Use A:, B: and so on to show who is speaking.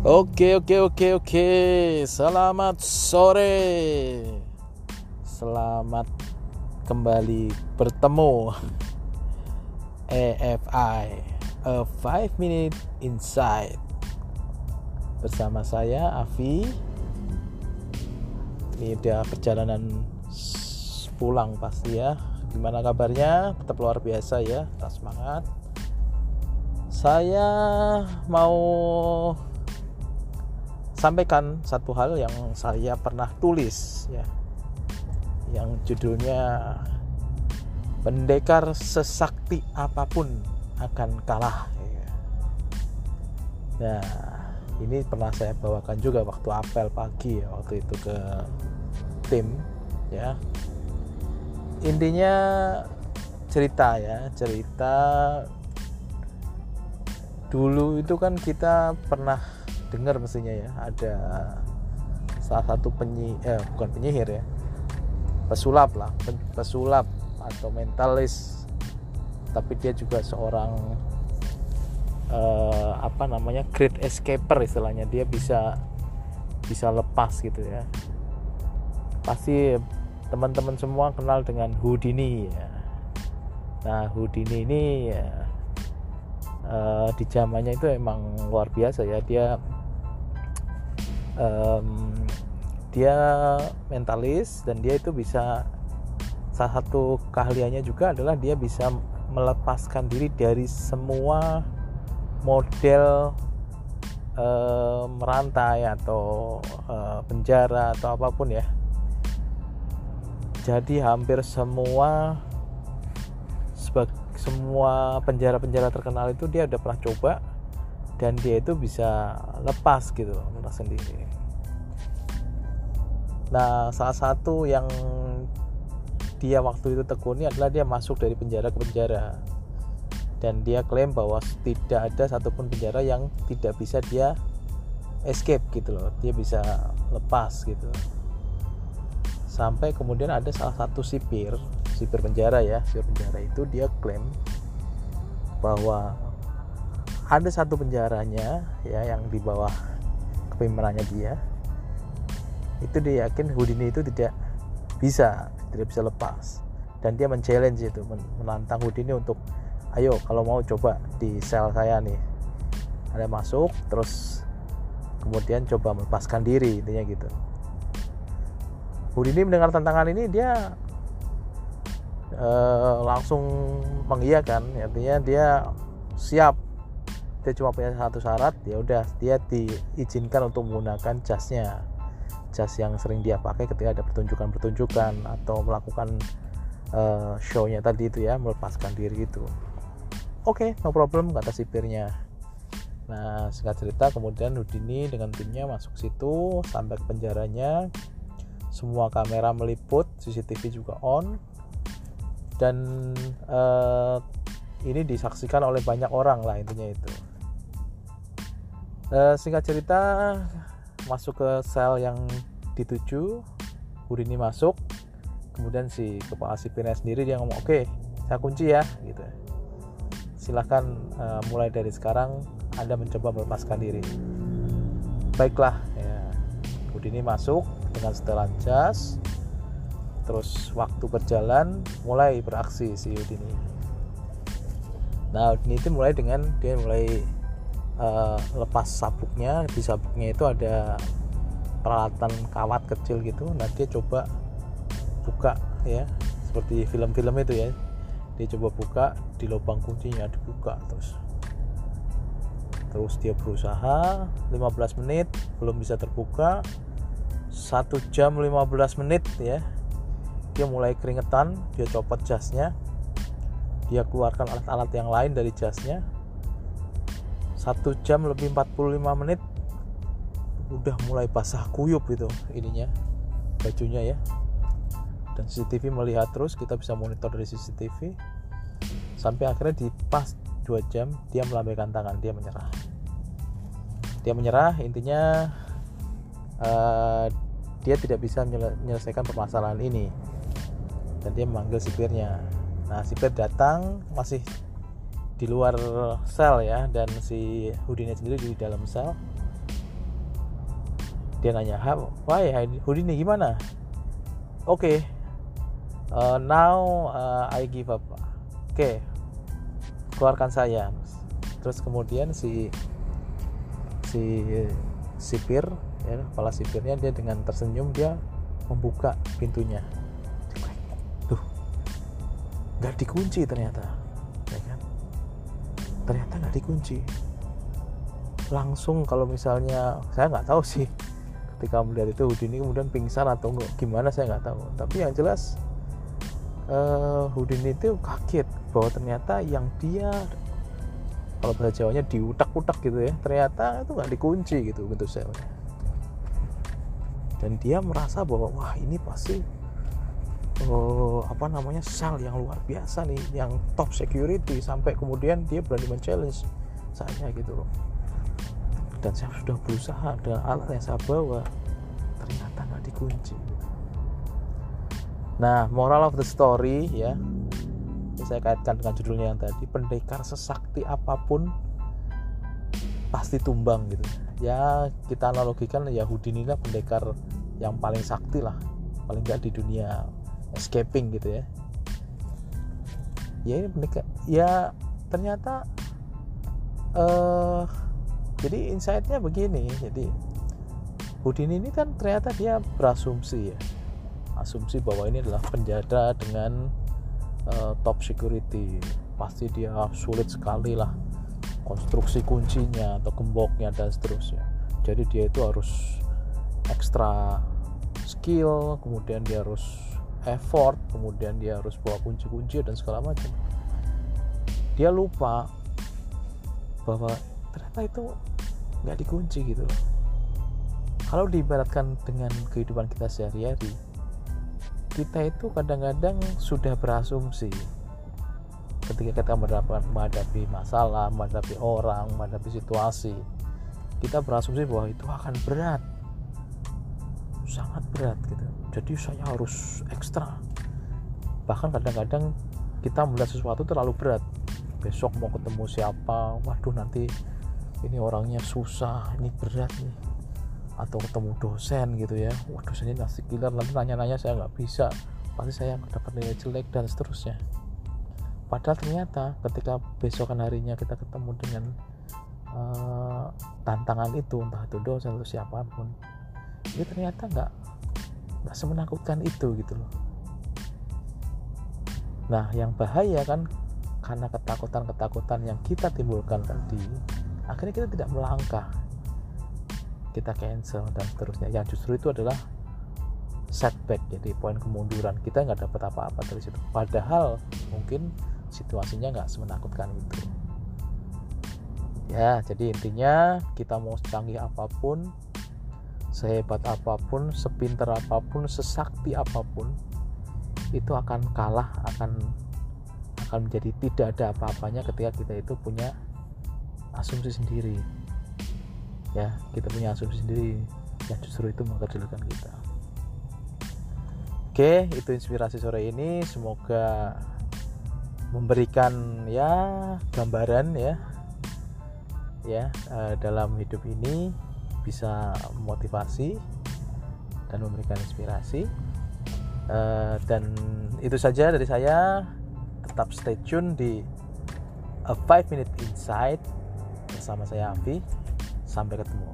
A: Oke oke oke oke. Selamat sore. Selamat kembali bertemu. AFI A 5 Minute Insight. Bersama saya Avi Ini udah perjalanan pulang pasti ya. Gimana kabarnya? Tetap luar biasa ya Tetap semangat. Saya mau sampaikan satu hal yang saya pernah tulis ya. Yang judulnya pendekar sesakti apa pun akan kalah ya. nah ini pernah saya bawakan juga waktu apel pagi ya waktu itu ke tim ya. Intinya cerita ya. Cerita dulu itu kan kita pernah dengar mestinya ya ada salah satu penyi eh bukan penyihir ya pesulap lah pesulap atau mentalis. Tapi dia juga seorang uh, apa namanya great escaper istilahnya. Dia bisa bisa lepas gitu ya. Pasti teman-teman semua kenal dengan Houdini ya. Nah Houdini ini ya, uh, di zamannya itu emang luar biasa ya. Dia um, dia mentalis dan dia itu bisa salah satu keahliannya juga adalah dia bisa melepaskan diri dari semua model merantai atau uh, penjara atau apa pun ya. Jadi hampir semua semua penjara-penjara terkenal itu dia udah pernah coba dan dia itu bisa lepas gitu lepas sendiri. Nah salah satu yang dia waktu itu tekuni adalah dia masuk dari penjara ke penjara. Dan dia klaim bahwa tidak ada satupun penjara yang tidak bisa dia escape gitu loh dia bisa lepas gitu. Sampai kemudian ada salah satu sipir sipir penjara ya sipir penjara itu dia klaim bahwa ada satu penjaranya ya yang di bawah kepemimpinannya dia. Itu dia yakin Houdini itu tidak bisa tidak bisa lepas. Dan dia men-challenge itu menantang Houdini untuk ayo kalau mau coba di sel saya nih. Ada masuk terus kemudian coba melepaskan diri intinya gitu. Houdini mendengar tantangan ini dia uh, langsung mengiyakan. Artinya dia siap dia cuma punya satu syarat ya udah dia diizinkan untuk menggunakan jasnya. Jas yang sering dia pakai ketika ada pertunjukan-pertunjukan atau melakukan uh, show-nya tadi itu ya melepaskan diri itu oke okay, no problem kata sipirnya. Nah singkat cerita kemudian Houdini dengan timnya masuk situ sampai ke penjaranya. Semua kamera meliput CCTV juga on. Dan uh, ini disaksikan oleh banyak orang lah intinya itu uh, singkat cerita masuk ke sel yang dituju Houdini masuk kemudian si kepala sipirnya sendiri dia ngomong oke okay, saya kunci ya gitu. Silahkan uh, mulai dari sekarang anda mencoba melepaskan diri. Baiklah ya. Houdini masuk dengan setelan jas terus waktu berjalan mulai beraksi si Houdini nah Houdini itu mulai dengan dia mulai uh, lepas sabuknya di sabuknya itu ada peralatan kawat kecil gitu. Nah dia coba buka ya. Seperti film-film itu ya. Dia coba buka di lubang kuncinya dibuka terus. Terus dia berusaha 15 menit belum bisa terbuka. Satu jam 15 menit ya. Dia mulai keringetan dia copot jasnya. Dia keluarkan alat-alat yang lain dari jasnya satu jam lebih 45 menit udah mulai basah kuyup itu ininya bajunya ya. Dan CCTV melihat terus kita bisa monitor dari CCTV sampai akhirnya di pas 2 jam dia melambaikan tangan dia menyerah. Dia menyerah intinya uh, dia tidak bisa menyelesaikan permasalahan ini. Dan dia memanggil sipirnya. Nah sipir datang masih di luar sel ya dan si Houdini sendiri di dalam sel. Dia nanya why? Houdini gimana? Oke okay, uh, now uh, I give up. Oke okay, keluarkan saya. Terus kemudian si si sipir ya kepala sipirnya dia dengan tersenyum dia membuka pintunya. Tuh nggak dikunci ternyata ternyata nggak dikunci. Langsung kalau misalnya saya nggak tahu sih ketika melihat itu Houdini kemudian pingsan atau enggak gimana saya nggak tahu. Tapi yang jelas uh, Houdini itu kaget bahwa ternyata yang dia kalau bahasa Jawanya diutak-utak gitu ya ternyata itu nggak dikunci gitu bentuk selnya dan dia merasa bahwa wah ini pasti oh, apa namanya sel yang luar biasa nih yang top security sampai kemudian dia berani men-challenge saya gitu loh. Dan saya sudah berusaha dengan alat yang saya bawa ternyata nggak dikunci. Nah moral of the story ya ini saya kaitkan dengan judulnya yang tadi pendekar sesakti apa pun pasti tumbang gitu. Ya kita analogikan ya Houdini lah pendekar yang paling sakti lah paling nggak di dunia escaping gitu ya. Ya ini pendekar ya ternyata uh, jadi insightnya begini. Jadi Houdini ini kan ternyata dia berasumsi ya. Asumsi bahwa ini adalah penjara dengan uh, top security. Pasti dia sulit sekali lah konstruksi kuncinya atau gemboknya dan seterusnya. Jadi dia itu harus ekstra skill kemudian dia harus effort kemudian dia harus bawa kunci-kunci dan segala macam. Dia lupa bahwa ternyata itu nggak dikunci gitu loh. Kalau diibaratkan dengan kehidupan kita sehari-hari kita itu kadang-kadang sudah berasumsi. Ketika kita menghadapi masalah, menghadapi orang, menghadapi situasi kita berasumsi bahwa itu akan berat. Sangat berat gitu jadi saya harus ekstra. Bahkan kadang-kadang kita melihat sesuatu terlalu berat. Besok mau ketemu siapa? Waduh nanti ini orangnya susah ini berat nih. Atau ketemu dosen gitu ya. Wah dosennya nasi killer nanti nanya-nanya saya nggak bisa. Pasti saya dapat nilai jelek dan seterusnya. Padahal ternyata ketika besokan harinya kita ketemu dengan uh, tantangan itu entah itu dosen atau siapa pun itu ternyata nggak nggak semenakutkan itu gitu loh. Nah yang bahaya kan karena ketakutan-ketakutan yang kita timbulkan tadi akhirnya kita tidak melangkah. Kita cancel dan seterusnya. Yang justru itu adalah setback jadi poin kemunduran. Kita nggak dapat apa-apa dari situ. Padahal mungkin situasinya nggak semenakutkan itu. Ya jadi intinya kita mau secanggih apa pun sehebat apa pun sepinter apa pun sesakti apa pun itu akan kalah akan akan menjadi tidak ada apa-apanya ketika kita itu punya asumsi sendiri. Ya kita punya asumsi sendiri yang justru itu mengkecilkan kita. Oke itu inspirasi sore ini. Semoga memberikan ya gambaran ya ya uh, dalam hidup ini bisa motivasi dan memberikan inspirasi. Uh, dan itu saja dari saya. Tetap stay tune di a 5 minute insight bersama saya Afi. Sampai ketemu